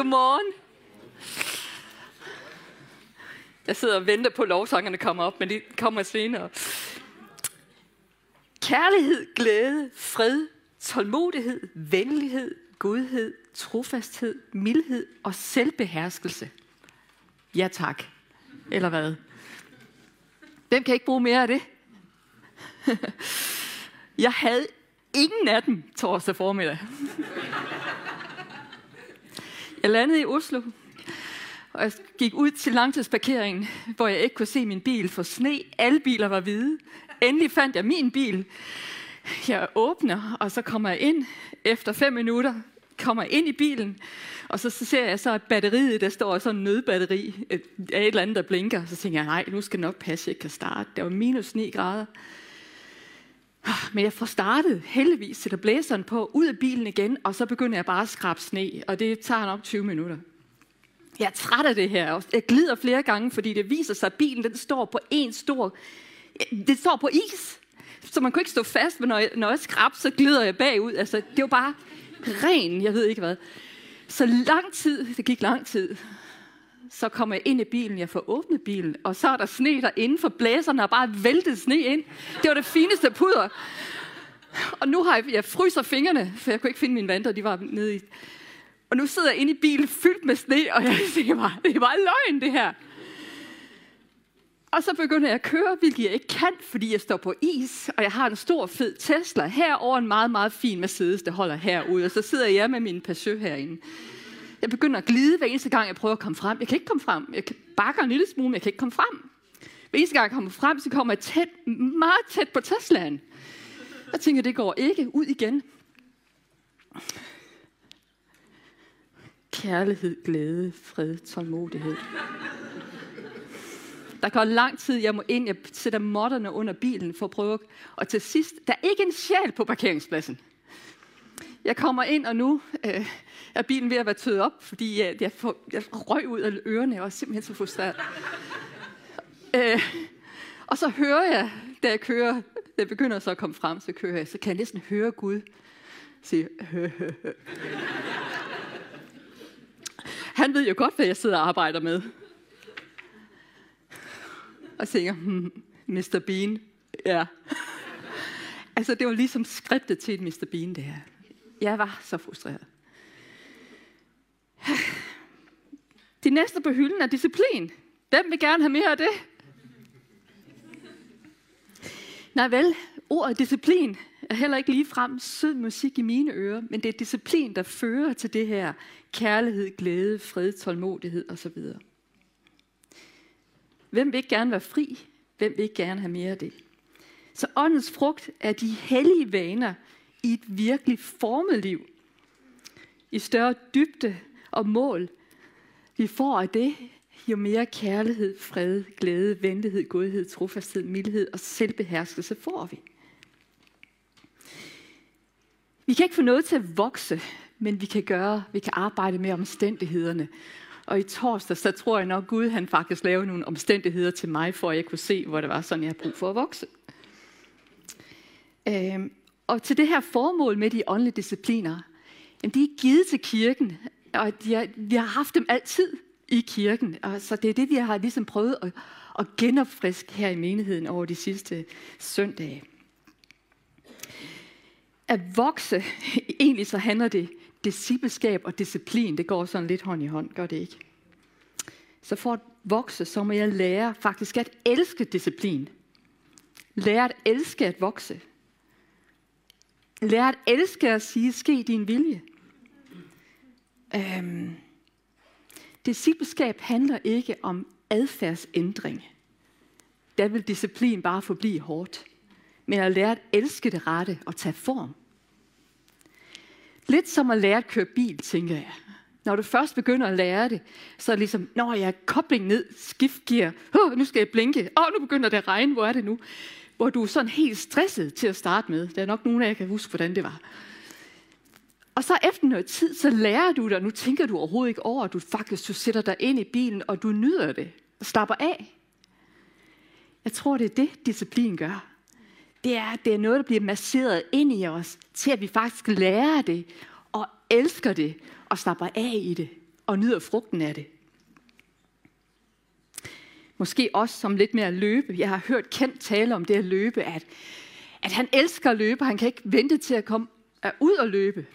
Godmorgen. Jeg sidder og venter på, at lovsangerne kommer op, men de kommer senere. Kærlighed, glæde, fred, tålmodighed, venlighed, godhed, trofasthed, mildhed og selvbeherskelse. Ja tak. Eller hvad? Hvem kan ikke bruge mere af det? Jeg havde ingen af dem torsdag formiddag. Jeg landede i Oslo, og jeg gik ud til langtidsparkeringen, hvor jeg ikke kunne se min bil for sne. Alle biler var hvide. Endelig fandt jeg min bil. Jeg åbner, og så kommer jeg ind. Efter fem minutter kommer jeg ind i bilen, og så, så ser jeg så, at batteriet, der står sådan en nødbatteri af et eller andet, der blinker. Så tænker jeg, nej, nu skal det nok passe, jeg kan starte. Der var minus 9 grader. Ah, men jeg får startet heldigvis, sætter blæseren på, ud af bilen igen, og så begynder jeg bare at skrabe sne, og det tager nok 20 minutter. Jeg er træt af det her. Jeg glider flere gange, fordi det viser sig, at bilen den står på en stor... Det står på is. Så man kunne ikke stå fast, men når jeg, når jeg skrab, så glider jeg bagud. Altså, det var bare ren, jeg ved ikke hvad. Så lang tid, det gik lang tid, så kommer jeg ind i bilen, jeg får åbnet bilen, og så er der sne derinde, for blæserne har bare væltet sne ind. Det var det fineste puder. Og nu har jeg, jeg fryser fingrene, for jeg kunne ikke finde mine vanter, de var nede i. Og nu sidder jeg inde i bilen fyldt med sne, og jeg siger bare, det er bare løgn det her. Og så begynder jeg at køre, hvilket jeg ikke kan, fordi jeg står på is, og jeg har en stor fed Tesla. Herover en meget, meget fin Mercedes, der holder herude, og så sidder jeg med min Peugeot herinde. Jeg begynder at glide hver eneste gang, jeg prøver at komme frem. Jeg kan ikke komme frem. Jeg bakker en lille smule, men jeg kan ikke komme frem. Hver eneste gang jeg kommer frem, så kommer jeg tæt, meget tæt på Teslaen. Jeg tænker, det går ikke. Ud igen. Kærlighed, glæde, fred, tålmodighed. Der går lang tid, jeg må ind, jeg sætter modderne under bilen for at prøve. Og til sidst, der er ikke en sjæl på parkeringspladsen. Jeg kommer ind, og nu øh, er bilen ved at være tøet op, fordi jeg, jeg, får, jeg røg ud af ørerne. Jeg var simpelthen så frustreret. øh, og så hører jeg, da jeg kører, da jeg begynder så at komme frem, så kører jeg, så kan jeg næsten høre Gud sige, hø, hø, hø. Han ved jo godt, hvad jeg sidder og arbejder med. Og tænker, hmm, Mr. Bean, ja. altså, det var ligesom skriftet til et Mr. Bean, det her. Jeg var så frustreret. Det næste på hylden er disciplin. Hvem vil gerne have mere af det? Nej vel, ordet disciplin er heller ikke lige frem sød musik i mine ører, men det er disciplin, der fører til det her kærlighed, glæde, fred, tålmodighed osv. Hvem vil ikke gerne være fri? Hvem vil ikke gerne have mere af det? Så åndens frugt er de hellige vaner i et virkelig formet liv. I større dybde og mål. Vi får af det, jo mere kærlighed, fred, glæde, venlighed, godhed, trofasthed, mildhed og selvbeherskelse får vi. Vi kan ikke få noget til at vokse, men vi kan gøre, vi kan arbejde med omstændighederne. Og i torsdag, så tror jeg nok, Gud han faktisk lavede nogle omstændigheder til mig, for at jeg kunne se, hvor det var sådan, jeg havde brug for at vokse. Øhm, og til det her formål med de åndelige discipliner, jamen de er givet til kirken, og de er, vi har haft dem altid i kirken. Og så det er det, vi har ligesom prøvet at, at genopfriske her i menigheden over de sidste søndage. At vokse, egentlig så handler det discipleskab og disciplin, det går sådan lidt hånd i hånd, gør det ikke? Så for at vokse, så må jeg lære faktisk at elske disciplin. Lære at elske at vokse. Lær at elske at sige, ske din vilje. Øhm, discipleskab handler ikke om adfærdsændring. Der vil disciplin bare forblive hårdt. Men at lære at elske det rette og tage form. Lidt som at lære at køre bil, tænker jeg. Når du først begynder at lære det, så er det ligesom, når jeg er kobling ned, skiftgear, oh, nu skal jeg blinke, åh, oh, nu begynder det at regne, hvor er det nu? Hvor du er sådan helt stresset til at starte med. Der er nok nogen af jer, kan huske, hvordan det var. Og så efter noget tid, så lærer du dig, nu tænker du overhovedet ikke over, at du faktisk du sætter dig ind i bilen, og du nyder det, og slapper af. Jeg tror, det er det, disciplin gør. Det er, det er noget, der bliver masseret ind i os, til at vi faktisk lærer det, og elsker det, og slapper af i det, og nyder frugten af det. Måske også som lidt mere at løbe. Jeg har hørt kendt tale om det at løbe, at, at han elsker at løbe, han kan ikke vente til at komme ud og løbe.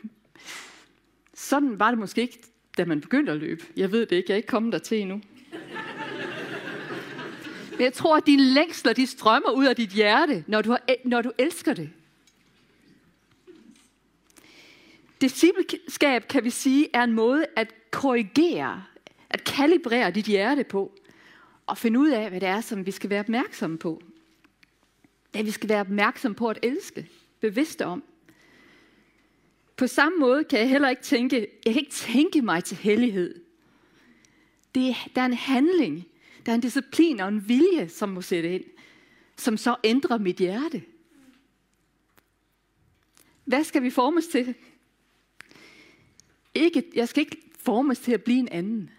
Sådan var det måske ikke, da man begyndte at løbe. Jeg ved det ikke, jeg er ikke kommet der til endnu. Men jeg tror, at dine længsler, de strømmer ud af dit hjerte, når du, har, når du elsker det. Discipleskab, kan vi sige, er en måde at korrigere, at kalibrere dit hjerte på, og finde ud af, hvad det er, som vi skal være opmærksomme på. Det vi skal være opmærksomme på at elske, bevidste om. På samme måde kan jeg heller ikke tænke, jeg kan ikke tænke mig til hellighed. Det, der er en handling, der er en disciplin og en vilje, som må sætte ind, som så ændrer mit hjerte. Hvad skal vi formes til? Ikke, jeg skal ikke formes til at blive en anden.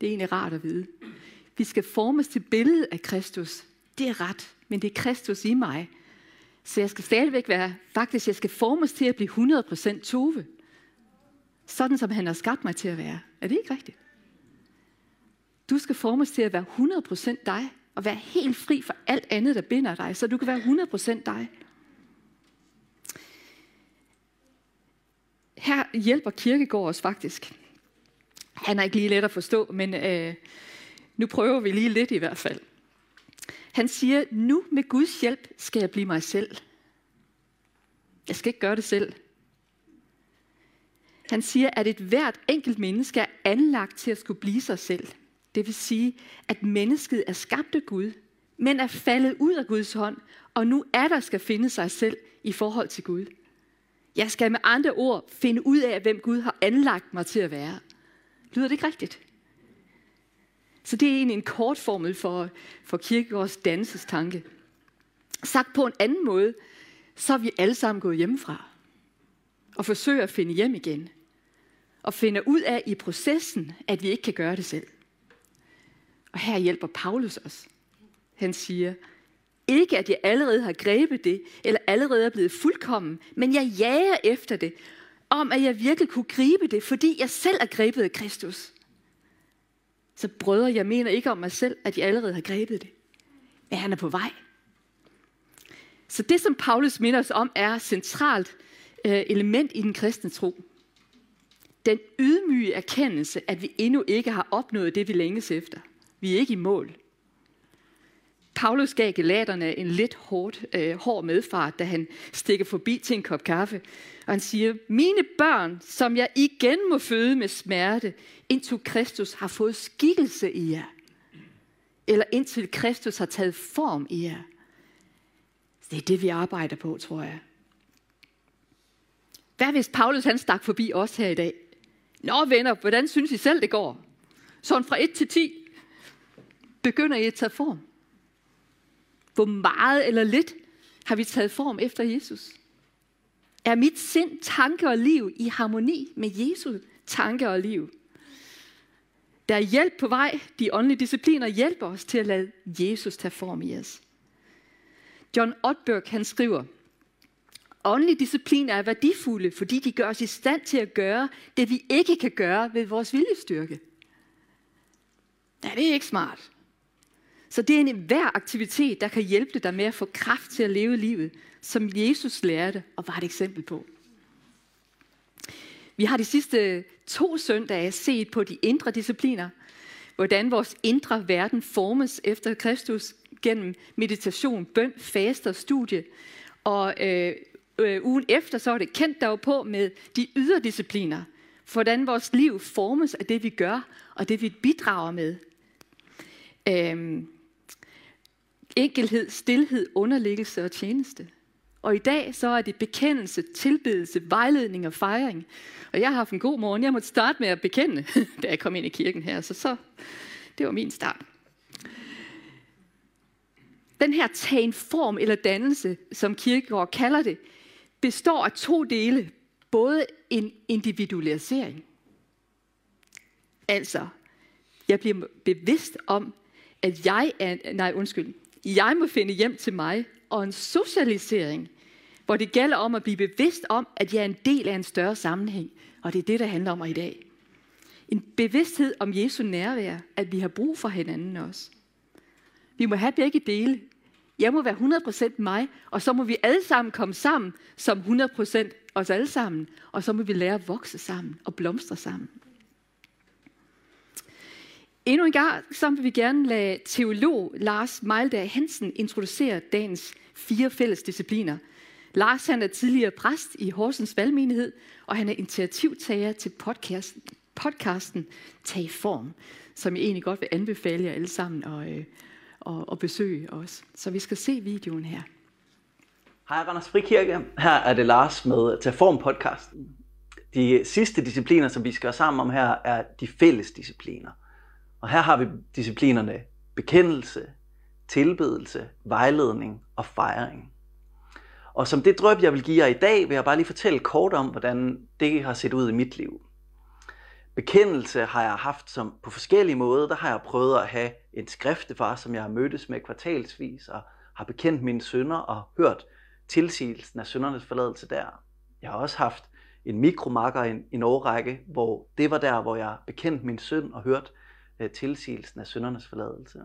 Det er egentlig rart at vide. Vi skal formes til billedet af Kristus. Det er ret, men det er Kristus i mig. Så jeg skal stadigvæk være, faktisk jeg skal formes til at blive 100% Tove. Sådan som han har skabt mig til at være. Er det ikke rigtigt? Du skal formes til at være 100% dig, og være helt fri for alt andet, der binder dig, så du kan være 100% dig. Her hjælper Kirkegård os faktisk. Han er ikke lige let at forstå, men øh, nu prøver vi lige lidt i hvert fald. Han siger, nu med Guds hjælp skal jeg blive mig selv. Jeg skal ikke gøre det selv. Han siger, at et hvert enkelt menneske er anlagt til at skulle blive sig selv. Det vil sige, at mennesket er skabt af Gud, men er faldet ud af Guds hånd, og nu er der skal finde sig selv i forhold til Gud. Jeg skal med andre ord finde ud af, hvem Gud har anlagt mig til at være. Lyder det ikke rigtigt? Så det er egentlig en kort formel for, for kirkegårds dansestanke. Sagt på en anden måde, så er vi alle sammen gået hjemmefra og forsøger at finde hjem igen. Og finder ud af i processen, at vi ikke kan gøre det selv. Og her hjælper Paulus os. Han siger, ikke at jeg allerede har grebet det, eller allerede er blevet fuldkommen, men jeg jager efter det, om at jeg virkelig kunne gribe det, fordi jeg selv er grebet af Kristus. Så brødre, jeg mener ikke om mig selv, at jeg allerede har grebet det. Men han er på vej. Så det, som Paulus minder os om, er centralt øh, element i den kristne tro. Den ydmyge erkendelse, at vi endnu ikke har opnået det, vi længes efter. Vi er ikke i mål. Paulus gav galaterne en lidt hård, øh, hård medfart, da han stikker forbi til en kop kaffe. Og han siger, mine børn, som jeg igen må føde med smerte, indtil Kristus har fået skikkelse i jer. Eller indtil Kristus har taget form i jer. Det er det, vi arbejder på, tror jeg. Hvad hvis Paulus han stak forbi os her i dag? Nå venner, hvordan synes I selv, det går? Sådan fra 1 til 10. Begynder I at tage form? Hvor meget eller lidt har vi taget form efter Jesus? Er mit sind, tanke og liv i harmoni med Jesu tanke og liv? Der er hjælp på vej. De åndelige discipliner hjælper os til at lade Jesus tage form i os. John Otberg han skriver, Åndelige discipliner er værdifulde, fordi de gør os i stand til at gøre det, vi ikke kan gøre ved vores viljestyrke. Ja, det er ikke smart. Så det er en hver aktivitet, der kan hjælpe dig med at få kraft til at leve livet, som Jesus lærte og var et eksempel på. Vi har de sidste to søndage set på de indre discipliner, hvordan vores indre verden formes efter Kristus gennem meditation, bøn, faste og studie. Og øh, øh, ugen efter, så er det kendt der på med de ydre discipliner. Hvordan vores liv formes af det, vi gør, og det, vi bidrager med. Øh, enkelhed, stillhed, underliggelse og tjeneste. Og i dag så er det bekendelse, tilbedelse, vejledning og fejring. Og jeg har haft en god morgen. Jeg måtte starte med at bekende, da jeg kom ind i kirken her. Så, så det var min start. Den her tagen form eller dannelse, som Kirkegaard kalder det, består af to dele. Både en individualisering. Altså, jeg bliver bevidst om, at jeg er, nej undskyld, jeg må finde hjem til mig, og en socialisering, hvor det gælder om at blive bevidst om, at jeg er en del af en større sammenhæng. Og det er det, der handler om i dag. En bevidsthed om Jesu nærvær, at vi har brug for hinanden også. Vi må have begge dele. Jeg må være 100% mig, og så må vi alle sammen komme sammen som 100% os alle sammen. Og så må vi lære at vokse sammen og blomstre sammen. Endnu en gang så vil vi gerne lade teolog Lars Meildag Hansen introducere dagens fire fælles discipliner. Lars han er tidligere præst i Horsens Valgmenighed, og han er initiativtager til podcasten, podcasten Tag Form, som jeg egentlig godt vil anbefale jer alle sammen at, øh, at, at besøge os. Så vi skal se videoen her. Hej Randers Frikirke, her er det Lars med Tag Form podcasten. De sidste discipliner, som vi skal sammen om her, er de fælles discipliner. Og her har vi disciplinerne bekendelse, tilbedelse, vejledning og fejring. Og som det drøb, jeg vil give jer i dag, vil jeg bare lige fortælle kort om, hvordan det har set ud i mit liv. Bekendelse har jeg haft som på forskellige måder. Der har jeg prøvet at have en skriftefar, som jeg har mødtes med kvartalsvis, og har bekendt mine sønder og hørt tilsigelsen af søndernes forladelse der. Jeg har også haft en mikromakker i en, en årrække, hvor det var der, hvor jeg bekendte min søn og hørte Øh, tilsigelsen af søndernes forladelse.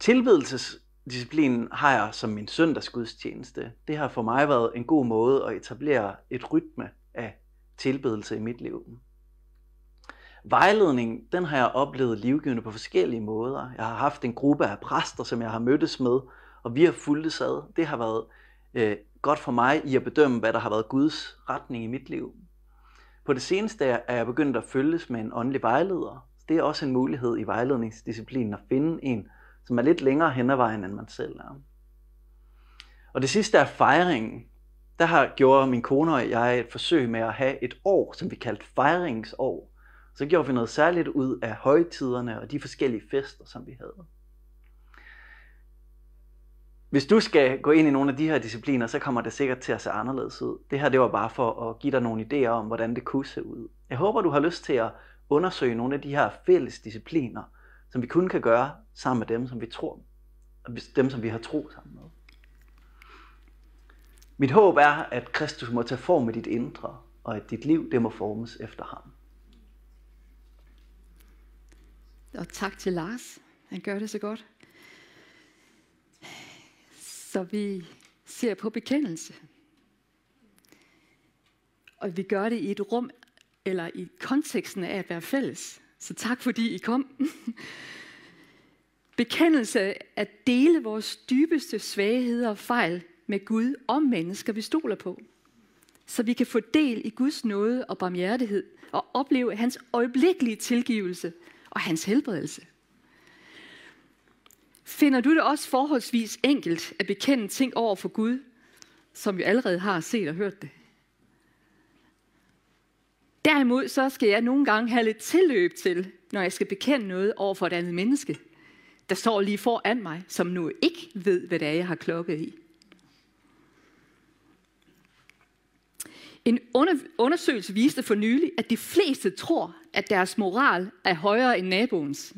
Tilbedelsesdisciplinen har jeg som min søndagsgudstjeneste. Det har for mig været en god måde at etablere et rytme af tilbedelse i mit liv. Vejledning, den har jeg oplevet livgivende på forskellige måder. Jeg har haft en gruppe af præster, som jeg har mødtes med, og vi har fulgt sad. Det har været øh, godt for mig i at bedømme, hvad der har været Guds retning i mit liv. På det seneste er jeg begyndt at følges med en åndelig vejleder. Det er også en mulighed i vejledningsdisciplinen at finde en, som er lidt længere hen ad vejen, end man selv er. Og det sidste er fejringen. Der har gjort min kone og jeg et forsøg med at have et år, som vi kaldte fejringsår. Så gjorde vi noget særligt ud af højtiderne og de forskellige fester, som vi havde. Hvis du skal gå ind i nogle af de her discipliner, så kommer det sikkert til at se anderledes ud. Det her det var bare for at give dig nogle idéer om, hvordan det kunne se ud. Jeg håber, du har lyst til at undersøge nogle af de her fælles discipliner, som vi kun kan gøre sammen med dem, som vi tror, dem, som vi har tro sammen med. Mit håb er, at Kristus må tage form i dit indre, og at dit liv det må formes efter ham. Og tak til Lars. Han gør det så godt. Så vi ser på bekendelse. Og vi gør det i et rum, eller i konteksten af at være fælles. Så tak fordi I kom. Bekendelse at dele vores dybeste svagheder og fejl med Gud og mennesker, vi stoler på. Så vi kan få del i Guds nåde og barmhjertighed og opleve hans øjeblikkelige tilgivelse og hans helbredelse. Finder du det også forholdsvis enkelt at bekende ting over for Gud, som vi allerede har set og hørt det? Derimod så skal jeg nogle gange have lidt tilløb til, når jeg skal bekende noget over for et andet menneske, der står lige foran mig, som nu ikke ved, hvad det er, jeg har klokket i. En undersøgelse viste for nylig, at de fleste tror, at deres moral er højere end naboens.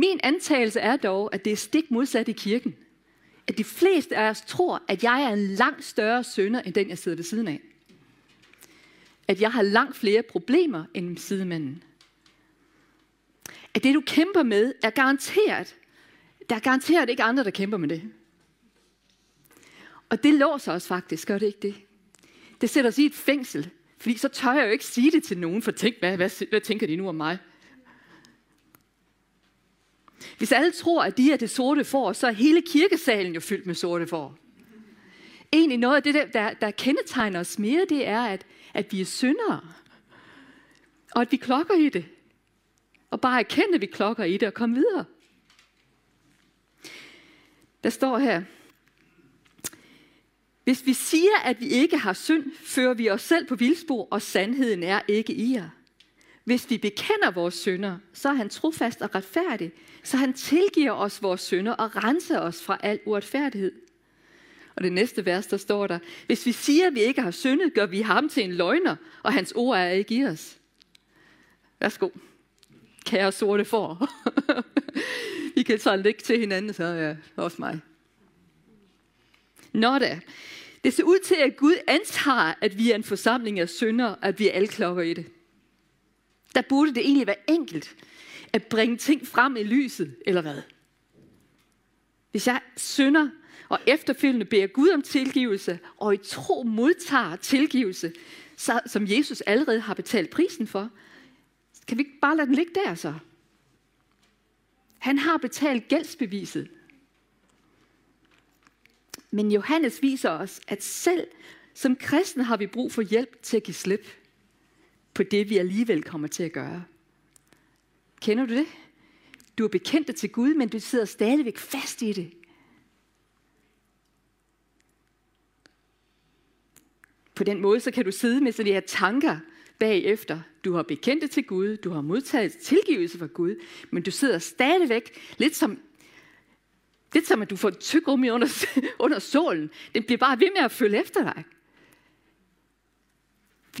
Min antagelse er dog, at det er stik modsat i kirken. At de fleste af os tror, at jeg er en langt større sønder, end den, jeg sidder ved siden af. At jeg har langt flere problemer end sidemanden. At det, du kæmper med, er garanteret. Der er garanteret ikke andre, der kæmper med det. Og det låser os faktisk, gør det ikke det? Det sætter os i et fængsel, fordi så tør jeg jo ikke sige det til nogen, for tænk, hvad, hvad, hvad tænker de nu om mig? Hvis alle tror, at de er det sorte får, så er hele kirkesalen jo fyldt med sorte får. Egentlig noget af det, der, der, der kendetegner os mere, det er, at, at vi er syndere. Og at vi klokker i det. Og bare erkende, at vi klokker i det og komme videre. Der står her, hvis vi siger, at vi ikke har synd, fører vi os selv på vildspor, og sandheden er ikke i jer. Hvis vi bekender vores synder, så er han trofast og retfærdig, så han tilgiver os vores synder og renser os fra al uretfærdighed. Og det næste vers, der står der, hvis vi siger, at vi ikke har syndet, gør vi ham til en løgner, og hans ord er ikke i os. Værsgo. Kære sorte for. vi kan så lægge til hinanden, så ja, også mig. Nå da. Det ser ud til, at Gud antager, at vi er en forsamling af syndere, at vi er alle klokker i det. Der burde det egentlig være enkelt at bringe ting frem i lyset, eller hvad? Hvis jeg synder og efterfølgende beder Gud om tilgivelse, og i tro modtager tilgivelse, så, som Jesus allerede har betalt prisen for, kan vi ikke bare lade den ligge der så? Han har betalt gældsbeviset. Men Johannes viser os, at selv som kristne har vi brug for hjælp til at give slip på det, vi alligevel kommer til at gøre. Kender du det? Du er bekendt til Gud, men du sidder stadigvæk fast i det. På den måde, så kan du sidde med sådan de her tanker bagefter. Du har bekendt det til Gud, du har modtaget tilgivelse fra Gud, men du sidder stadigvæk lidt som, lidt som at du får et rum under, under solen. Den bliver bare ved med at følge efter dig.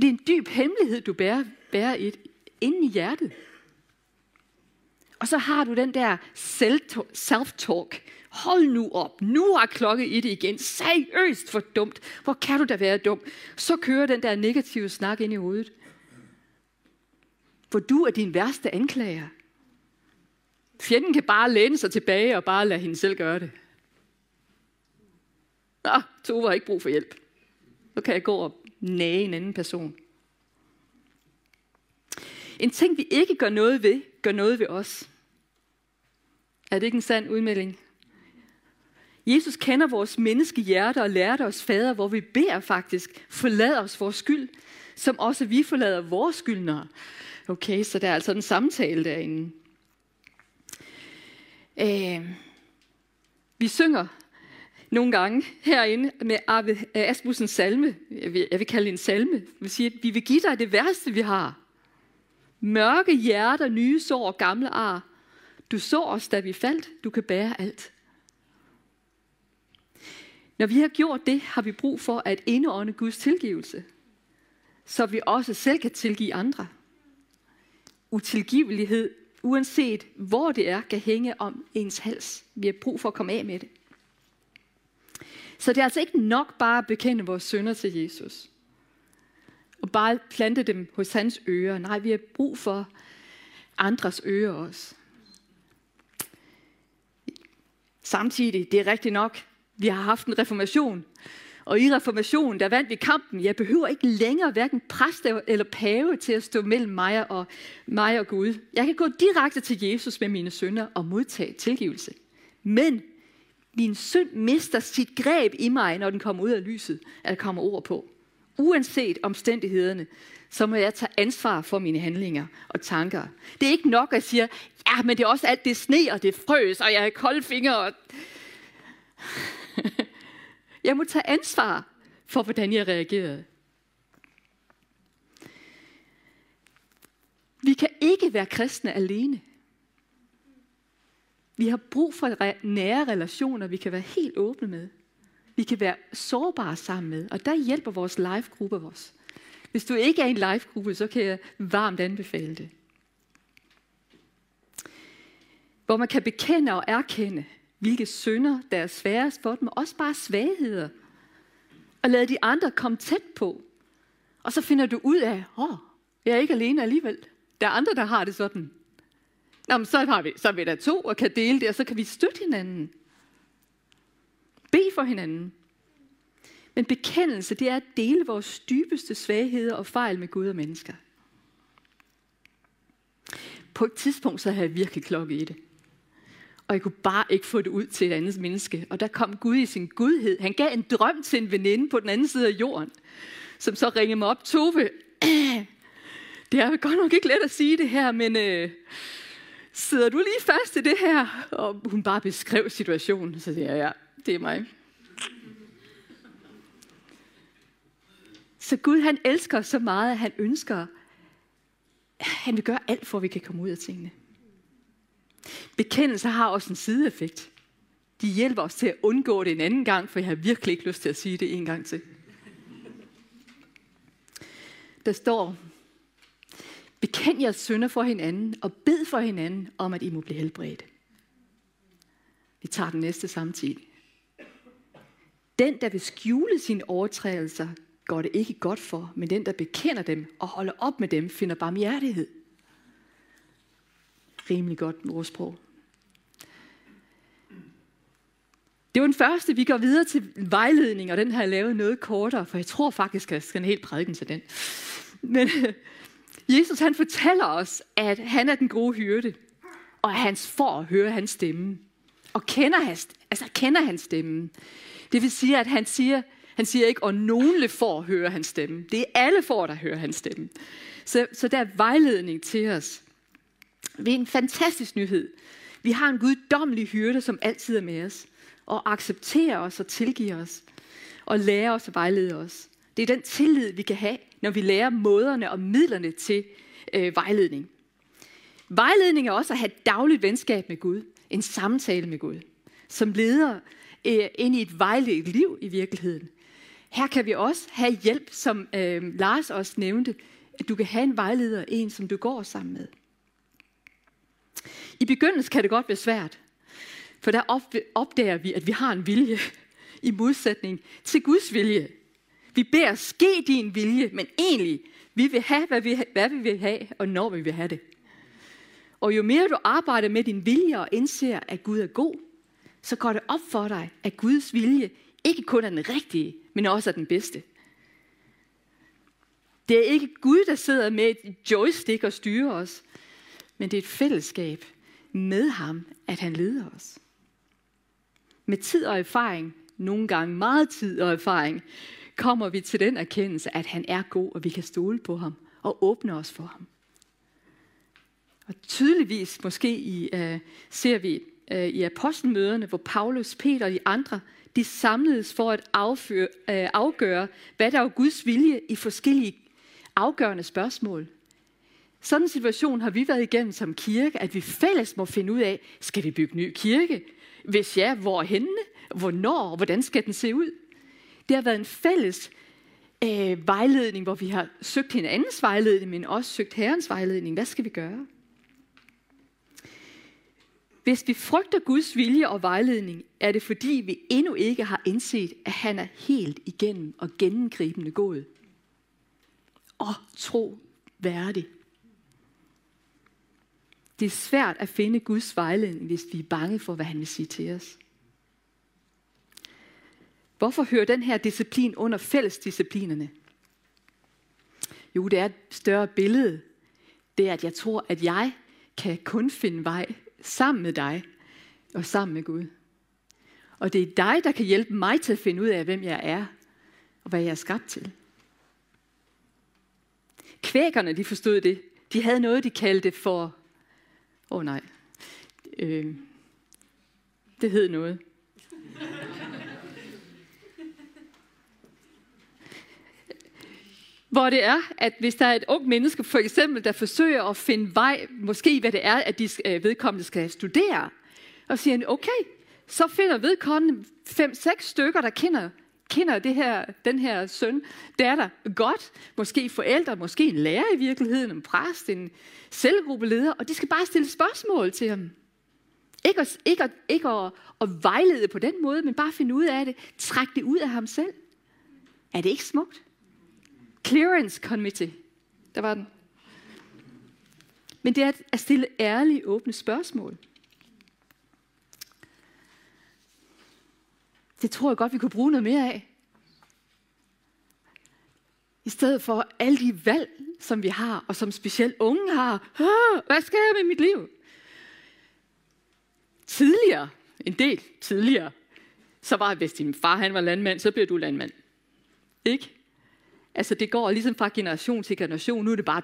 For det er en dyb hemmelighed, du bærer, bærer et, inde i hjertet. Og så har du den der self-talk. Hold nu op, nu har klokke i det igen. Seriøst for dumt. Hvor kan du da være dum? Så kører den der negative snak ind i hovedet. For du er din værste anklager. Fjenden kan bare læne sig tilbage og bare lade hende selv gøre det. Nå, Tove har ikke brug for hjælp. Så kan jeg gå og nage en anden person. En ting, vi ikke gør noget ved, gør noget ved os. Er det ikke en sand udmelding? Jesus kender vores menneskehjerte og lærte os fader, hvor vi beder faktisk, forlad os vores skyld, som også vi forlader vores skyldnere. Okay, så der er altså en samtale derinde. Øh, vi synger nogle gange herinde med Arve øh, Asmussens salme. Jeg vil, jeg vil kalde det en salme. Vi siger, at vi vil give dig det værste, vi har. Mørke hjerter, nye sår og gamle ar. Du så os, da vi faldt. Du kan bære alt. Når vi har gjort det, har vi brug for at indånde Guds tilgivelse, så vi også selv kan tilgive andre. Utilgivelighed, uanset hvor det er, kan hænge om ens hals. Vi har brug for at komme af med det. Så det er altså ikke nok bare at bekende vores sønder til Jesus. Og bare plante dem hos hans ører. Nej, vi har brug for andres ører også. Samtidig, det er rigtigt nok, vi har haft en reformation. Og i reformationen, der vandt vi kampen. Jeg behøver ikke længere hverken præst eller pave til at stå mellem mig og, mig og Gud. Jeg kan gå direkte til Jesus med mine sønder og modtage tilgivelse. Men min synd mister sit greb i mig, når den kommer ud af lyset, at der kommer ord på. Uanset omstændighederne, så må jeg tage ansvar for mine handlinger og tanker. Det er ikke nok at sige, ja, men det er også alt det sne, og det frøs, og jeg har kolde fingre. Og... jeg må tage ansvar for, hvordan jeg reagerede. Vi kan ikke være kristne alene. Vi har brug for nære relationer, vi kan være helt åbne med. Vi kan være sårbare sammen med, og der hjælper vores live-gruppe os. Hvis du ikke er i en live-gruppe, så kan jeg varmt anbefale det. Hvor man kan bekende og erkende, hvilke synder, der er sværest for dem, og også bare svagheder. Og lade de andre komme tæt på. Og så finder du ud af, åh, oh, jeg er ikke alene alligevel. Der er andre, der har det sådan. Nå, men så, har vi, så er vi der to og kan dele det, og så kan vi støtte hinanden. Be for hinanden. Men bekendelse, det er at dele vores dybeste svagheder og fejl med Gud og mennesker. På et tidspunkt, så havde jeg virkelig klokke i det. Og jeg kunne bare ikke få det ud til et andet menneske. Og der kom Gud i sin gudhed. Han gav en drøm til en veninde på den anden side af jorden, som så ringede mig op. Tove, det er godt nok ikke let at sige det her, men øh, sidder du lige fast i det her? Og hun bare beskrev situationen. Så siger jeg, ja, det er mig. Så Gud han elsker os så meget, at han ønsker, han vil gøre alt for, at vi kan komme ud af tingene. Bekendelser har også en sideeffekt. De hjælper os til at undgå det en anden gang, for jeg har virkelig ikke lyst til at sige det en gang til. Der står, bekend jeres synder for hinanden, og bed for hinanden om, at I må blive helbredt. Vi tager den næste samtidig. Den, der vil skjule sine overtrædelser, går det ikke godt for, men den, der bekender dem og holder op med dem, finder barmhjertighed. Rimelig godt ordsprog. Det var den første. Vi går videre til vejledning, og den har jeg lavet noget kortere, for jeg tror faktisk, at jeg skal en helt prædiken til den. Men Jesus han fortæller os, at han er den gode hyrde, og at hans får hører hans stemme. Og kender hans, altså kender hans stemme. Det vil sige, at han siger, han siger ikke, og nogle får høre hans stemme. Det er alle får, der hører hans stemme. Så, så der er vejledning til os. Det er en fantastisk nyhed. Vi har en guddommelig hyrde, som altid er med os og accepterer os og tilgiver os og lærer os og vejleder os. Det er den tillid, vi kan have, når vi lærer måderne og midlerne til øh, vejledning. Vejledning er også at have dagligt venskab med Gud, en samtale med Gud, som leder øh, ind i et vejledt liv i virkeligheden. Her kan vi også have hjælp, som øh, Lars også nævnte, at du kan have en vejleder, en som du går sammen med. I begyndelsen kan det godt være svært, for der opdager vi, at vi har en vilje i modsætning til Guds vilje. Vi beder ske din vilje, men egentlig, vi vil have, hvad vi, hvad vi vil have, og når vi vil have det. Og jo mere du arbejder med din vilje og indser, at Gud er god, så går det op for dig, at Guds vilje ikke kun er den rigtige, men også er den bedste. Det er ikke Gud, der sidder med et joystick og styrer os, men det er et fællesskab med ham, at han leder os. Med tid og erfaring, nogle gange meget tid og erfaring, kommer vi til den erkendelse, at han er god, og vi kan stole på ham og åbne os for ham. Og tydeligvis måske i, uh, ser vi uh, i apostelmøderne, hvor Paulus, Peter og de andre, de samledes for at afføre, uh, afgøre, hvad der er Guds vilje i forskellige afgørende spørgsmål. Sådan en situation har vi været igennem som kirke, at vi fælles må finde ud af, skal vi bygge ny kirke? Hvis ja, hvor henne? Hvornår? Hvordan skal den se ud? Det har været en fælles øh, vejledning, hvor vi har søgt hinandens vejledning, men også søgt Herrens vejledning. Hvad skal vi gøre? Hvis vi frygter Guds vilje og vejledning, er det fordi, vi endnu ikke har indset, at han er helt igennem og gennemgribende god. Og tro værdig. Det er svært at finde Guds vejledning, hvis vi er bange for, hvad han vil sige til os. Hvorfor hører den her disciplin under fællesdisciplinerne? Jo, det er et større billede. Det er, at jeg tror, at jeg kan kun finde vej sammen med dig og sammen med Gud. Og det er dig, der kan hjælpe mig til at finde ud af, hvem jeg er og hvad jeg er skabt til. Kvækerne, de forstod det. De havde noget, de kaldte for Åh oh, nej. Øh, det hed noget. Hvor det er, at hvis der er et ung menneske, for eksempel, der forsøger at finde vej, måske hvad det er, at de øh, vedkommende skal studere, og siger, okay, så finder vedkommende fem-seks stykker, der kender, kender det her, den her søn, datter godt. Måske forældre, måske en lærer i virkeligheden, en præst, en selvgruppeleder, og de skal bare stille spørgsmål til ham. Ikke, at, ikke, at, ikke at, at vejlede på den måde, men bare finde ud af det. Træk det ud af ham selv. Er det ikke smukt? Clearance Committee. Der var den. Men det er at stille ærlige, åbne spørgsmål. Det tror jeg godt, vi kunne bruge noget mere af. I stedet for alle de valg, som vi har, og som specielt unge har. Hvad skal jeg med mit liv? Tidligere, en del tidligere, så var hvis din far han var landmand, så bliver du landmand. Ikke? Altså det går ligesom fra generation til generation. Nu er det bare,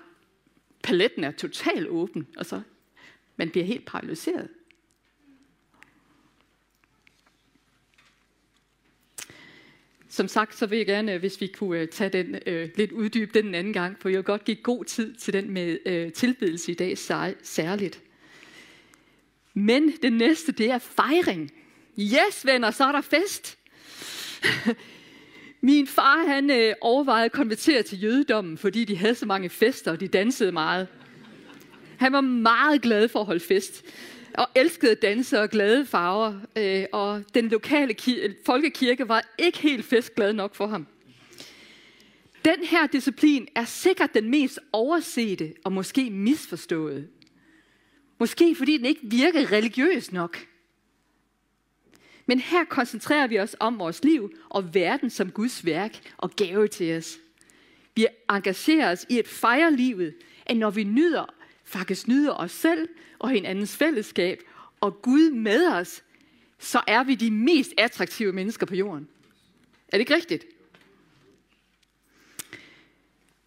paletten er totalt åben, og så man bliver helt paralyseret. Som sagt, så vil jeg gerne, øh, hvis vi kunne øh, tage den øh, lidt uddybe den en anden gang, for jeg vil godt give god tid til den med øh, tilbedelse i dag særligt. Men det næste, det er fejring. Yes, venner, så er der fest. Min far, han øh, overvejede at konvertere til jødedommen, fordi de havde så mange fester, og de dansede meget. Han var meget glad for at holde fest. og elskede danse og glade farver, øh, og den lokale folkekirke var ikke helt festglad nok for ham. Den her disciplin er sikkert den mest oversete og måske misforståede. Måske fordi den ikke virker religiøs nok. Men her koncentrerer vi os om vores liv og verden som Guds værk og gave til os. Vi engagerer os i at fejre livet, at når vi nyder, faktisk nyder os selv og hinandens fællesskab, og Gud med os, så er vi de mest attraktive mennesker på jorden. Er det ikke rigtigt?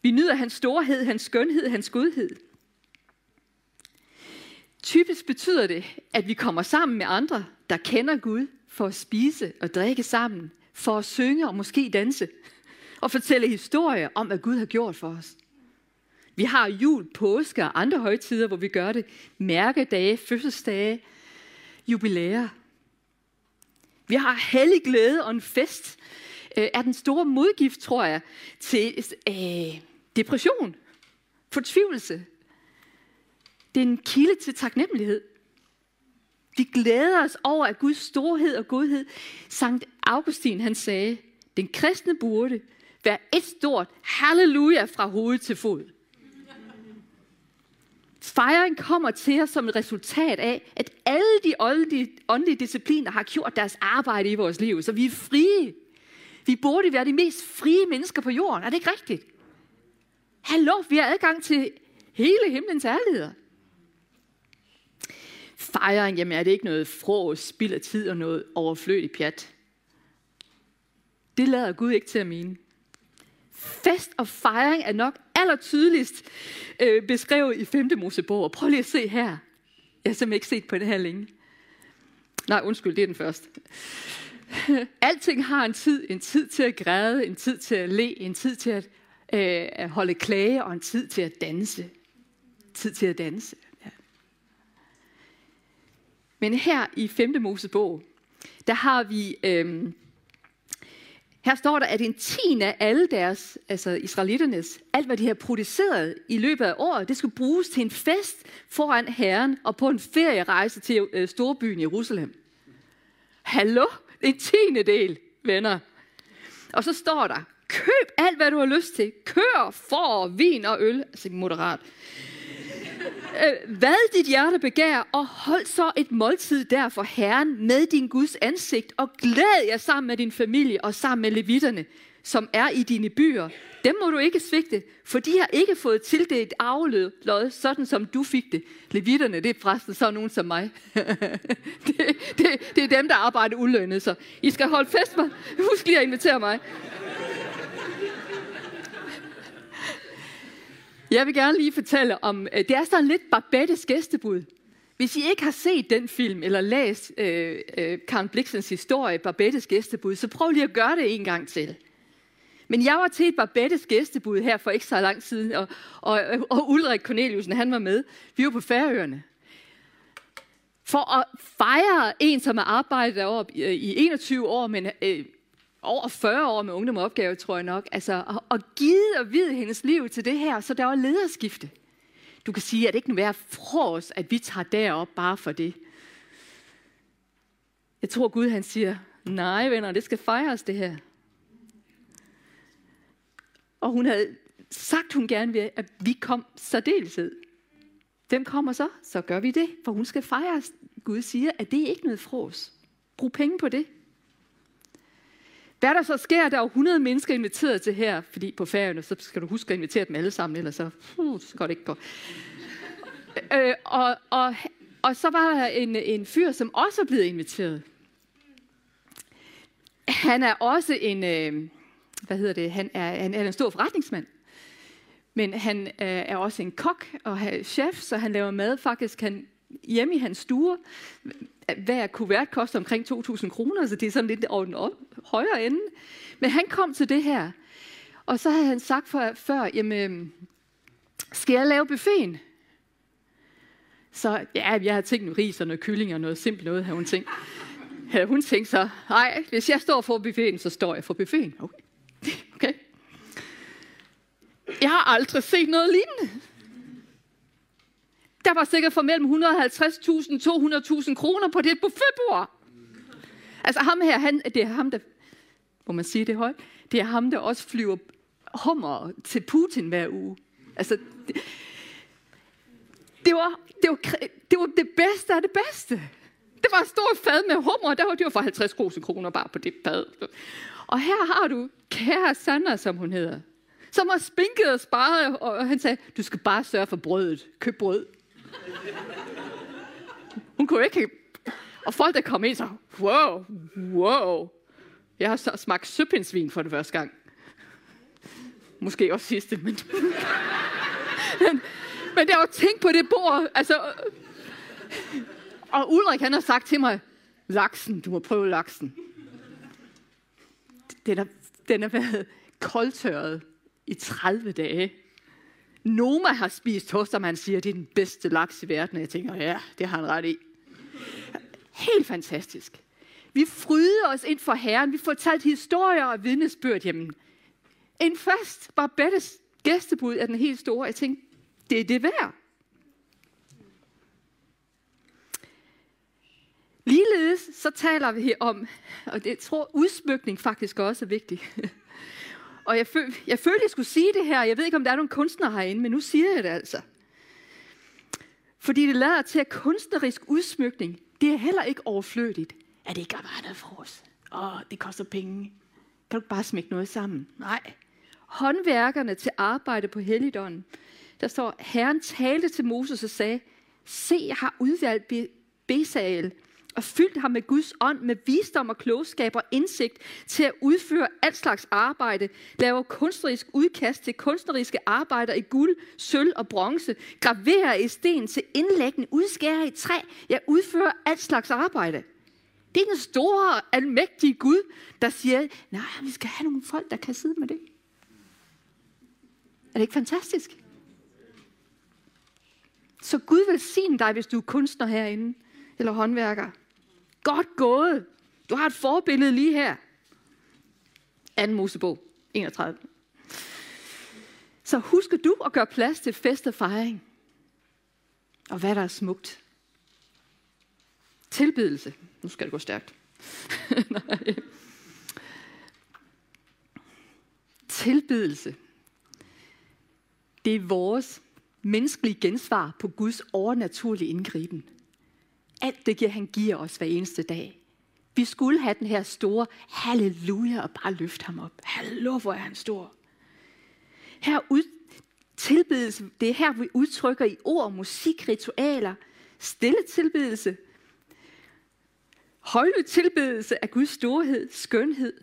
Vi nyder hans storhed, hans skønhed, hans godhed. Typisk betyder det, at vi kommer sammen med andre, der kender Gud, for at spise og drikke sammen, for at synge og måske danse, og fortælle historier om, hvad Gud har gjort for os. Vi har jul, påske og andre højtider, hvor vi gør det. Mærkedage, fødselsdage, jubilæer. Vi har hellig glæde og en fest. Øh, er den store modgift, tror jeg, til øh, depression, fortvivlelse. Det er en kilde til taknemmelighed. Vi glæder os over, at Guds storhed og godhed. Sankt Augustin han sagde, den kristne burde være et stort halleluja fra hoved til fod. Fejring kommer til os som et resultat af, at alle de åndelige, åndelige discipliner har gjort deres arbejde i vores liv, så vi er frie. Vi burde være de mest frie mennesker på jorden. Er det ikke rigtigt? Hallo, vi har adgang til hele himlens ærligheder. Fejring, jamen er det ikke noget frås, spild af tid og noget overflødigt pjat? Det lader Gud ikke til at mene. Fest og fejring er nok allertydeligst øh, beskrevet i 5. Mosebog. Og Prøv lige at se her. Jeg har simpelthen ikke set på det her længe. Nej, undskyld, det er den første. Alting har en tid. En tid til at græde, en tid til at le, en tid til at øh, holde klage og en tid til at danse. Tid til at danse. Men her i 5. Mosebog, der har vi... Øh, her står der, at en tiende af alle deres, altså israeliternes, alt hvad de har produceret i løbet af året, det skulle bruges til en fest foran Herren og på en ferierejse til øh, storbyen Jerusalem. Hallo? En tiende del, venner. Og så står der, køb alt, hvad du har lyst til. Kør, for, vin og øl. Altså moderat. Øh, hvad dit hjerte begær, og hold så et måltid der for Herren med din Guds ansigt, og glæd jer sammen med din familie og sammen med levitterne, som er i dine byer. Dem må du ikke svigte, for de har ikke fået tildelt arvelød, sådan som du fik det. Levitterne, det er præsten så nogen som mig. det, det, det er dem, der arbejder ulønnet, så I skal holde fest med. Husk lige at invitere mig. Jeg vil gerne lige fortælle om, øh, det er sådan lidt Barbettes gæstebud. Hvis I ikke har set den film, eller læst øh, øh, Karen Blixens historie, Barbettes gæstebud, så prøv lige at gøre det en gang til. Men jeg var til et Barbettes gæstebud her for ikke så lang tid, og, og, og Ulrik Corneliusen, han var med. Vi var på Færøerne. For at fejre en, som har arbejdet deroppe i øh, 21 år, men øh, over 40 år med ungdom opgave, tror jeg nok. Altså, og, og givet og videt hendes liv til det her, så der var lederskifte. Du kan sige, at det ikke nu være for os, at vi tager derop bare for det. Jeg tror, Gud han siger, nej venner, det skal fejres det her. Og hun havde sagt, hun gerne ville, at vi kom særdeleshed. Dem kommer så? Så gør vi det, for hun skal fejres. Gud siger, at det er ikke noget fros. Brug penge på det. Hvad der så sker, der er jo 100 mennesker inviteret til her, fordi på færgerne, så skal du huske at invitere dem alle sammen, ellers så, uh, så går det ikke godt. øh, og, og, og så var der en, en fyr, som også er blevet inviteret. Han er også en, øh, hvad hedder det, han er, han er en stor forretningsmand. Men han øh, er også en kok og chef, så han laver mad faktisk han, hjemme i hans stue hver kuvert koster omkring 2.000 kroner, så det er sådan lidt over den op, højere ende. Men han kom til det her, og så havde han sagt for, før, jamen, øhm, skal jeg lave buffeten? Så ja, jeg har tænkt noget ris og noget kylling og noget simpelt noget, havde hun tænkt. Havde hun tænkt så, nej, hvis jeg står for buffeten, så står jeg for buffeten. Okay. okay. Jeg har aldrig set noget lignende. Der var sikkert for mellem 150.000 200.000 kroner på det buffetbord. Altså ham her, han, det er ham, der, må man sige det højt, det er ham, der også flyver hummer til Putin hver uge. Altså, det, det, var, det, var, det var det bedste af det bedste. Det var et stort fad med hummer, der var det var for 50 kroner bare på det fad. Og her har du kære Sandra, som hun hedder, som har spinket og sparet, og han sagde, du skal bare sørge for brødet. Køb brød. Hun kunne ikke... Og folk, der kom ind, så, wow, wow. Jeg har smagt søpindsvin for den første gang. Måske også sidste, men... men, men der var tænkt på det bord, altså... Og Ulrik, han har sagt til mig, laksen, du må prøve laksen. Den har, den har været koldtørret i 30 dage. Noma har spist hos ham, han siger, det er den bedste laks i verden. Og jeg tænker, ja, det har han ret i. Helt fantastisk. Vi fryder os ind for Herren. Vi fortalte historier og vidnesbyrd. Jamen, en fast Barbettes gæstebud er den helt store. Jeg tænkte, det er det værd. Ligeledes så taler vi her om, og det tror udsmykning faktisk også er vigtigt. Og jeg, føl, jeg følte, jeg skulle sige det her. Jeg ved ikke, om der er nogle kunstnere herinde, men nu siger jeg det altså. Fordi det lader til, at kunstnerisk udsmykning, det er heller ikke overflødigt. Er det ikke bare noget for os? Åh, det koster penge. Kan du bare smække noget sammen? Nej. Håndværkerne til arbejde på helligdånden, der står, Herren talte til Moses og sagde, se, jeg har udvalgt Besal, og fyldt ham med Guds ånd, med visdom og klogskab og indsigt til at udføre alt slags arbejde, lave kunstnerisk udkast til kunstneriske arbejder i guld, sølv og bronze, graverer i sten til indlæggende, udskærer i træ, ja, udfører alt slags arbejde. Det er den store, almægtige Gud, der siger, nej, vi skal have nogle folk, der kan sidde med det. Er det ikke fantastisk? Så Gud vil sige dig, hvis du er kunstner herinde, eller håndværker. Godt gået. Du har et forbillede lige her. 2. Mosebog 31. Så husker du at gøre plads til fest og fejring. Og hvad der er smukt. Tilbedelse. Nu skal det gå stærkt. Tilbedelse. Det er vores menneskelige gensvar på Guds overnaturlige indgriben. Alt det, han giver os hver eneste dag. Vi skulle have den her store halleluja og bare løfte ham op. Hallo, hvor er han stor. Her ud, tilbedelse, det er her, vi udtrykker i ord, musik, ritualer, stille tilbedelse, højlydt tilbedelse af Guds storhed, skønhed,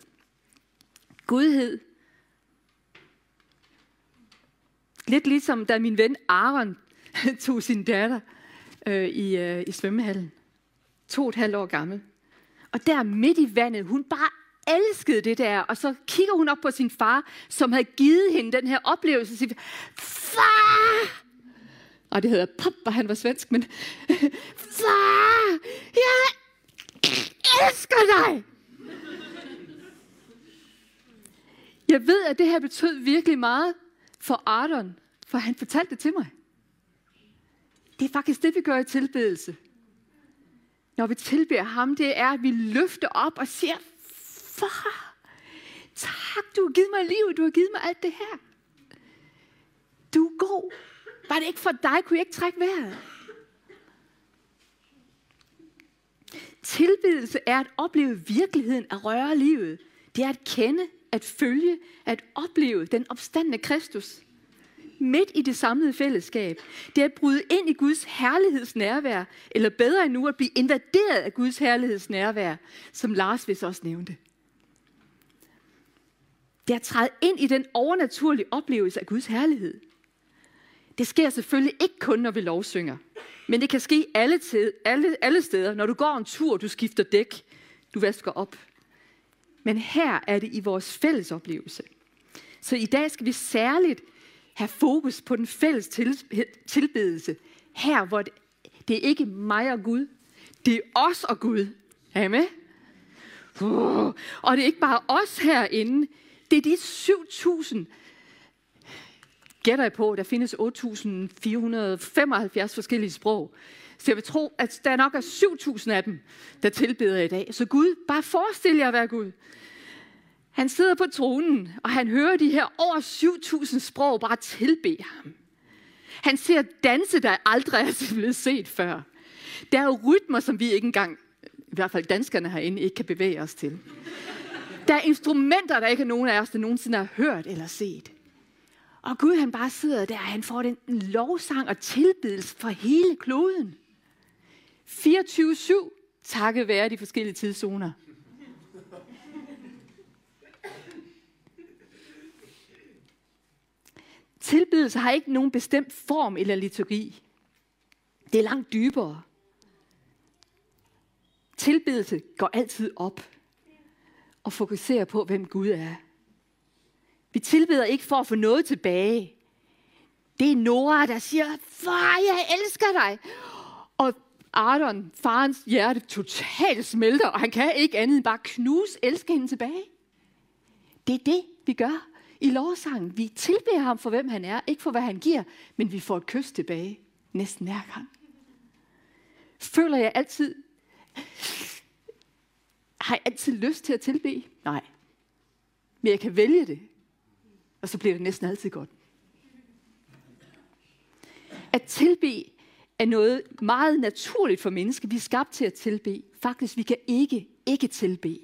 godhed. Lidt ligesom da min ven Aaron tog sin datter øh, i, øh, i svømmehallen. To og et halvt år gammel. Og der midt i vandet, hun bare elskede det der. Og så kigger hun op på sin far, som havde givet hende den her oplevelse. Og siger, far! Og det hedder pappa, han var svensk, men far! Jeg elsker dig! Jeg ved, at det her betød virkelig meget for Ardon, for han fortalte det til mig. Det er faktisk det, vi gør i tilbedelse. Når vi tilbeder ham, det er, at vi løfter op og siger, far, tak, du har givet mig liv, du har givet mig alt det her. Du er god. Var det ikke for dig, kunne jeg ikke trække vejret. Tilbedelse er at opleve virkeligheden, at røre livet. Det er at kende, at følge, at opleve den opstandende Kristus midt i det samlede fællesskab. Det er at bryde ind i Guds herlighedsnærvær, eller bedre endnu at blive invaderet af Guds herlighedsnærvær, som Lars vist også nævnte. Det er at træde ind i den overnaturlige oplevelse af Guds herlighed. Det sker selvfølgelig ikke kun, når vi lovsynger. Men det kan ske alle, tid, alle, alle steder. Når du går en tur, du skifter dæk, du vasker op. Men her er det i vores fælles oplevelse. Så i dag skal vi særligt have fokus på den fælles tilbedelse. Her, hvor det, det er ikke mig og Gud, det er os og Gud. Er I med? Uh, og det er ikke bare os herinde, det er de 7.000 gætter jeg på, der findes 8.475 forskellige sprog. Så jeg vil tro, at der nok er 7.000 af dem, der tilbeder i dag. Så Gud, bare forestil jer at være Gud. Han sidder på tronen, og han hører de her over 7.000 sprog bare tilbe ham. Han ser danse, der aldrig er blevet set før. Der er jo rytmer, som vi ikke engang, i hvert fald danskerne herinde, ikke kan bevæge os til. Der er instrumenter, der ikke er nogen af os, der nogensinde har hørt eller set. Og Gud, han bare sidder der, og han får den lovsang og tilbedelse for hele kloden. 24-7, takket være de forskellige tidszoner. Tilbedelse har ikke nogen bestemt form eller liturgi. Det er langt dybere. Tilbedelse går altid op og fokuserer på, hvem Gud er. Vi tilbeder ikke for at få noget tilbage. Det er Nora, der siger, far, jeg elsker dig. Og Ardon, farens hjerte, totalt smelter, og han kan ikke andet end bare knuse elske hende tilbage. Det er det, vi gør i lovsangen. Vi tilbeder ham for, hvem han er, ikke for, hvad han giver, men vi får et kys tilbage næsten hver gang. Føler jeg altid, har jeg altid lyst til at tilbe? Nej. Men jeg kan vælge det, og så bliver det næsten altid godt. At tilbe er noget meget naturligt for mennesker. Vi er skabt til at tilbe. Faktisk, vi kan ikke ikke tilbe.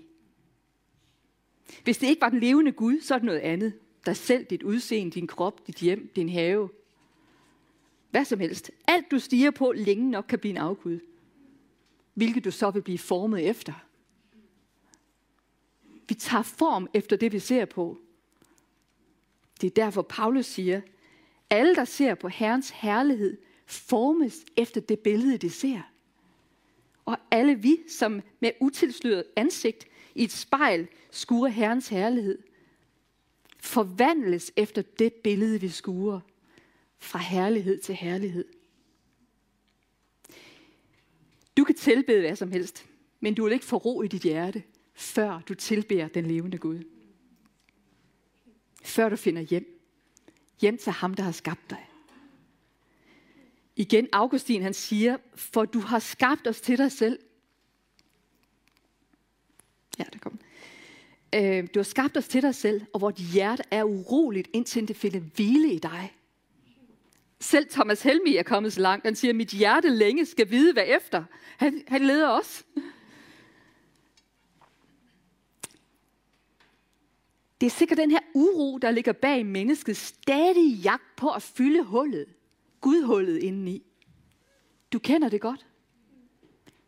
Hvis det ikke var den levende Gud, så er det noget andet. Dig selv, dit udseende, din krop, dit hjem, din have. Hvad som helst. Alt du stiger på længe nok kan blive en afgud. Hvilket du så vil blive formet efter. Vi tager form efter det, vi ser på. Det er derfor, Paulus siger, alle, der ser på Herrens herlighed, formes efter det billede, de ser. Og alle vi, som med utilsløret ansigt i et spejl skuer Herrens herlighed, forvandles efter det billede, vi skuer, fra herlighed til herlighed. Du kan tilbede hvad som helst, men du vil ikke få ro i dit hjerte, før du tilbeder den levende Gud. Før du finder hjem. Hjem til ham, der har skabt dig. Igen, Augustin han siger, for du har skabt os til dig selv. Ja, der kom. Øh, du har skabt os til dig selv, og vort hjerte er uroligt, indtil det finder hvile i dig. Selv Thomas Helmi er kommet så langt. Han siger, mit hjerte længe skal vide, hvad efter. Han, han leder os. Det er sikkert den her uro, der ligger bag menneskets stadige jagt på at fylde hullet. Gudhullet indeni. Du kender det godt.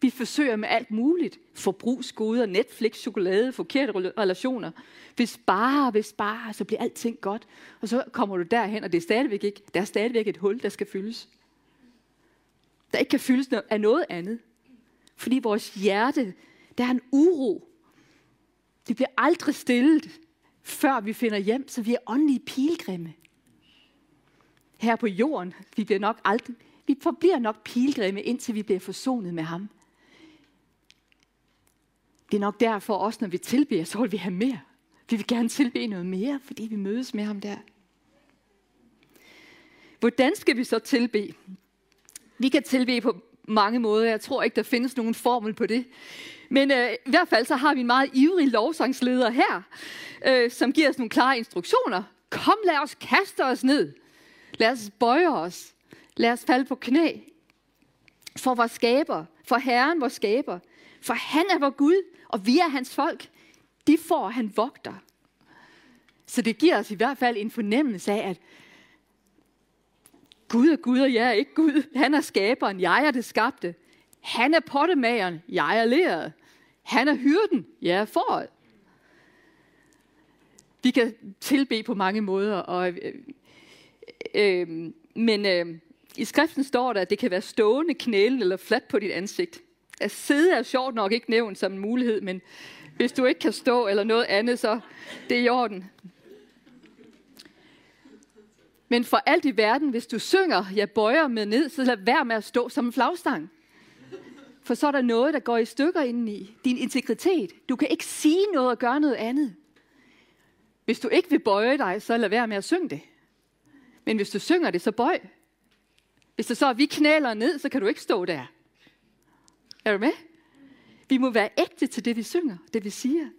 Vi forsøger med alt muligt. Forbrugsgoder, Netflix, chokolade, forkerte relationer. Hvis bare, hvis bare, så bliver alting godt. Og så kommer du derhen, og det er stadigvæk ikke. Der er stadigvæk et hul, der skal fyldes. Der ikke kan fyldes af noget andet. Fordi vores hjerte, der er en uro. Det bliver aldrig stillet, før vi finder hjem, så vi er åndelige pilgrimme. Her på jorden, vi bliver nok aldrig, vi forbliver nok pilgrimme, indtil vi bliver forsonet med ham. Det er nok derfor også, når vi tilbeder, så vil vi have mere. Vi vil gerne tilbede noget mere, fordi vi mødes med ham der. Hvordan skal vi så tilbe? Vi kan tilbe på mange måder. Jeg tror ikke, der findes nogen formel på det. Men øh, i hvert fald så har vi en meget ivrig lovsangsleder her, øh, som giver os nogle klare instruktioner. Kom, lad os kaste os ned. Lad os bøje os. Lad os falde på knæ. For vores skaber, for Herren vores skaber. For han er vores Gud, og vi er hans folk. De får han vogter. Så det giver os i hvert fald en fornemmelse af, at Gud er Gud, og jeg er ikke Gud. Han er skaberen, jeg er det skabte. Han er pottemageren, jeg er læret. Han er hyrden, jeg er foråret. Vi kan tilbe på mange måder, og, øh, øh, øh, men øh, i skriften står der, at det kan være stående, knælen eller fladt på dit ansigt. At sidde er sjovt nok ikke nævnt som en mulighed, men hvis du ikke kan stå eller noget andet, så det er i orden. Men for alt i verden, hvis du synger, jeg bøjer med ned, så lad være med at stå som en flagstang. For så er der noget, der går i stykker indeni. Din integritet. Du kan ikke sige noget og gøre noget andet. Hvis du ikke vil bøje dig, så lad være med at synge det. Men hvis du synger det, så bøj. Hvis det så er, vi knæler ned, så kan du ikke stå der. Er du med? Vi må være ægte til det, vi synger, det vi siger.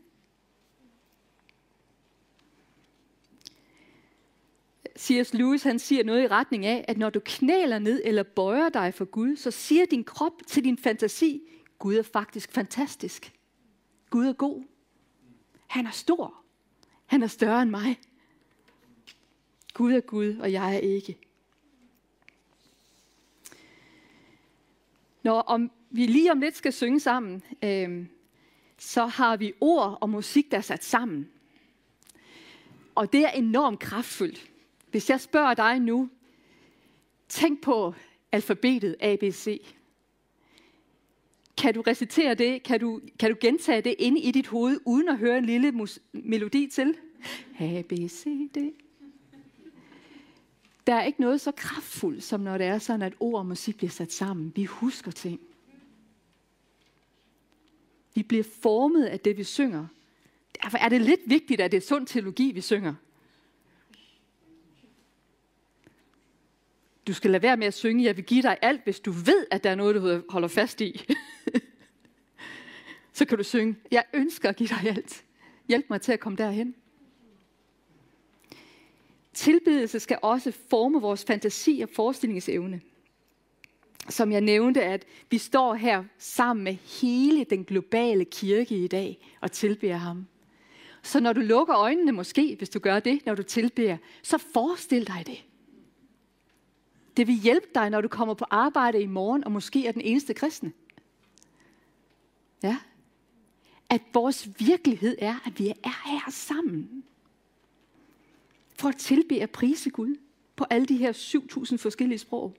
C.S. Lewis han siger noget i retning af, at når du knæler ned eller bøjer dig for Gud, så siger din krop til din fantasi, Gud er faktisk fantastisk. Gud er god. Han er stor. Han er større end mig. Gud er Gud, og jeg er ikke. Når om vi lige om lidt skal synge sammen, øh, så har vi ord og musik, der er sat sammen. Og det er enormt kraftfuldt. Hvis jeg spørger dig nu, tænk på alfabetet ABC. Kan du recitere det? Kan du, kan du gentage det inde i dit hoved, uden at høre en lille mus- melodi til? A, B, C, D. Der er ikke noget så kraftfuldt, som når det er sådan, at ord og musik bliver sat sammen. Vi husker ting. Vi bliver formet af det, vi synger. Derfor er det lidt vigtigt, at det er sund teologi, vi synger. Du skal lade være med at synge, jeg vil give dig alt, hvis du ved, at der er noget, du holder fast i. Så kan du synge, jeg ønsker at give dig alt. Hjælp mig til at komme derhen. Tilbedelse skal også forme vores fantasi og forestillingsevne. Som jeg nævnte, at vi står her sammen med hele den globale kirke i dag og tilbeder ham. Så når du lukker øjnene måske, hvis du gør det, når du tilbeder, så forestil dig det. Det vil hjælpe dig, når du kommer på arbejde i morgen, og måske er den eneste kristne. Ja. At vores virkelighed er, at vi er her sammen. For at tilbe og prise Gud på alle de her 7.000 forskellige sprog.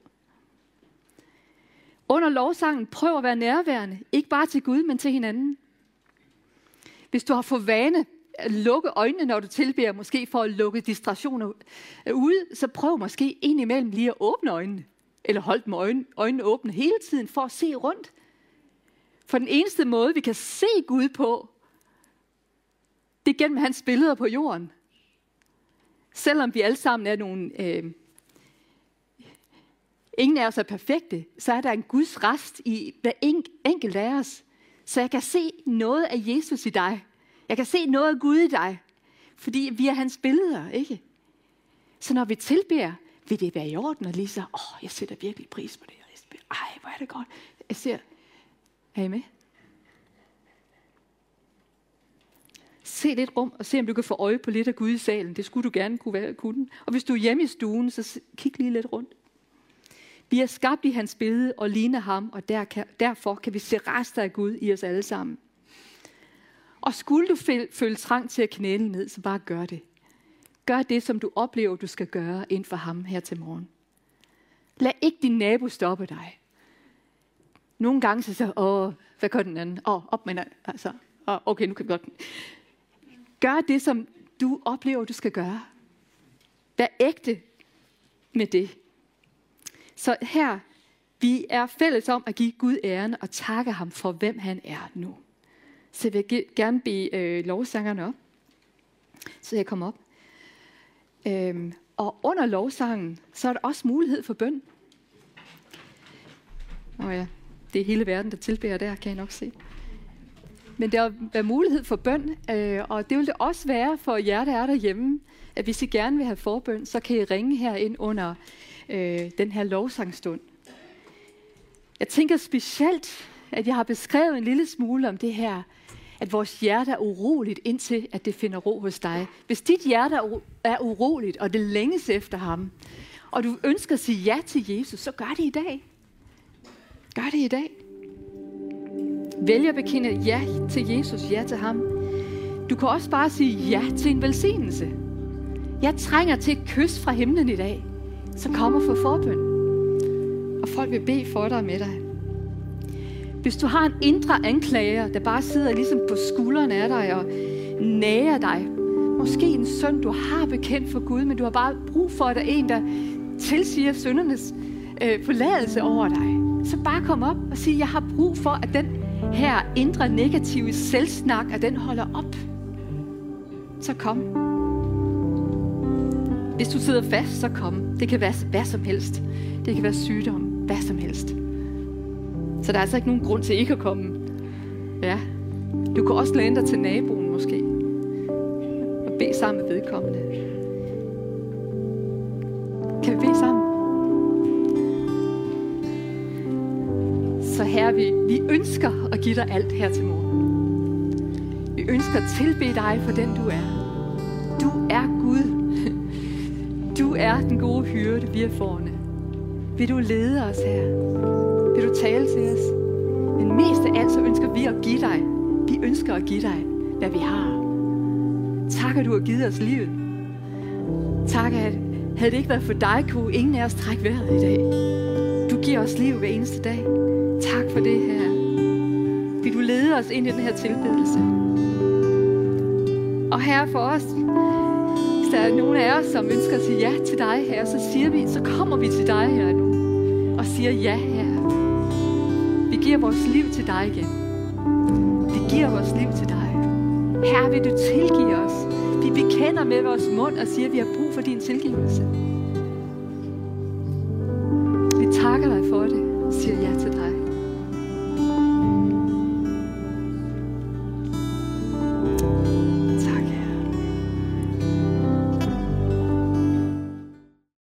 Under lovsangen, prøv at være nærværende. Ikke bare til Gud, men til hinanden. Hvis du har fået vane at lukke øjnene, når du tilbeder, måske for at lukke distraktioner ud, så prøv måske indimellem lige at åbne øjnene. Eller hold dem øjnene, øjnene åbne hele tiden for at se rundt. For den eneste måde, vi kan se Gud på, det er gennem hans billeder på jorden. Selvom vi alle sammen er nogle... Øh, ingen af os er perfekte, så er der en Guds rest i hver enkelt af os. Så jeg kan se noget af Jesus i dig. Jeg kan se noget af Gud i dig. Fordi vi er hans billeder, ikke? Så når vi tilbeder, vil det være i orden og lige så, åh, oh, jeg sætter virkelig pris på det. Ej, hvor er det godt. Jeg ser, er I med? Se lidt rum og se, om du kan få øje på lidt af Gud i salen. Det skulle du gerne kunne være, kunne. Og hvis du er hjemme i stuen, så kig lige lidt rundt. Vi er skabt i hans billede og ligner ham, og der kan, derfor kan vi se rester af Gud i os alle sammen. Og skulle du føle trang til at knæle ned, så bare gør det. Gør det, som du oplever, du skal gøre inden for ham her til morgen. Lad ikke din nabo stoppe dig. Nogle gange så siger åh, hvad gør den anden? Åh, op med den. Altså, åh, okay, nu kan vi godt. Gør det, som du oplever, du skal gøre. Vær ægte med det. Så her, vi er fælles om at give Gud æren og takke ham for, hvem han er nu. Så jeg vil gerne bede øh, lovsangerne op, så jeg kommer op. Øhm, og under lovsangen, så er der også mulighed for bøn. Og ja, det er hele verden, der tilbærer der, kan jeg nok se. Men der er mulighed for bøn, øh, og det vil det også være for jer, der er derhjemme, at hvis I gerne vil have forbøn, så kan I ringe her ind under øh, den her lovsangstund. Jeg tænker specielt, at jeg har beskrevet en lille smule om det her, at vores hjerte er uroligt, indtil at det finder ro hos dig. Hvis dit hjerte er uroligt, og det længes efter ham, og du ønsker at sige ja til Jesus, så gør det i dag. Gør det i dag. Vælg at bekende ja til Jesus, ja til ham. Du kan også bare sige ja til en velsignelse. Jeg trænger til et kys fra himlen i dag, så kom og få forbøn. Og folk vil bede for dig med dig. Hvis du har en indre anklager, der bare sidder ligesom på skuldrene af dig og nærer dig, måske en søn, du har bekendt for Gud, men du har bare brug for, at der er en, der tilsiger søndernes øh, forladelse over dig, så bare kom op og sig, jeg har brug for, at den her indre negative selvsnak, at den holder op. Så kom. Hvis du sidder fast, så kom. Det kan være hvad som helst. Det kan være sygdom, hvad som helst. Så der er altså ikke nogen grund til ikke at komme. Ja. Du kan også læne dig til naboen måske. Og bede sammen med vedkommende. Kan vi bede sammen? Så her vi, vi ønsker at give dig alt her til morgen. Vi ønsker at tilbede dig for den du er. Du er Gud. Du er den gode hyrde, vi er forne. Vil du lede os her? Vil du tale til os? Men mest af alt så ønsker vi at give dig. Vi ønsker at give dig, hvad vi har. Tak, at du har givet os livet. Tak, at havde det ikke været for dig, kunne ingen af os trække vejret i dag. Du giver os liv hver eneste dag. Tak for det her. Vil du lede os ind i den her tilbedelse? Og her for os, hvis der er nogen af os, som ønsker at sige ja til dig her, så siger vi, så kommer vi til dig her nu. Og siger ja her. Vi giver vores liv til dig igen. Vi giver vores liv til dig. Her vil du tilgive os. Vi bekender med vores mund og siger, at vi har brug for din tilgivelse.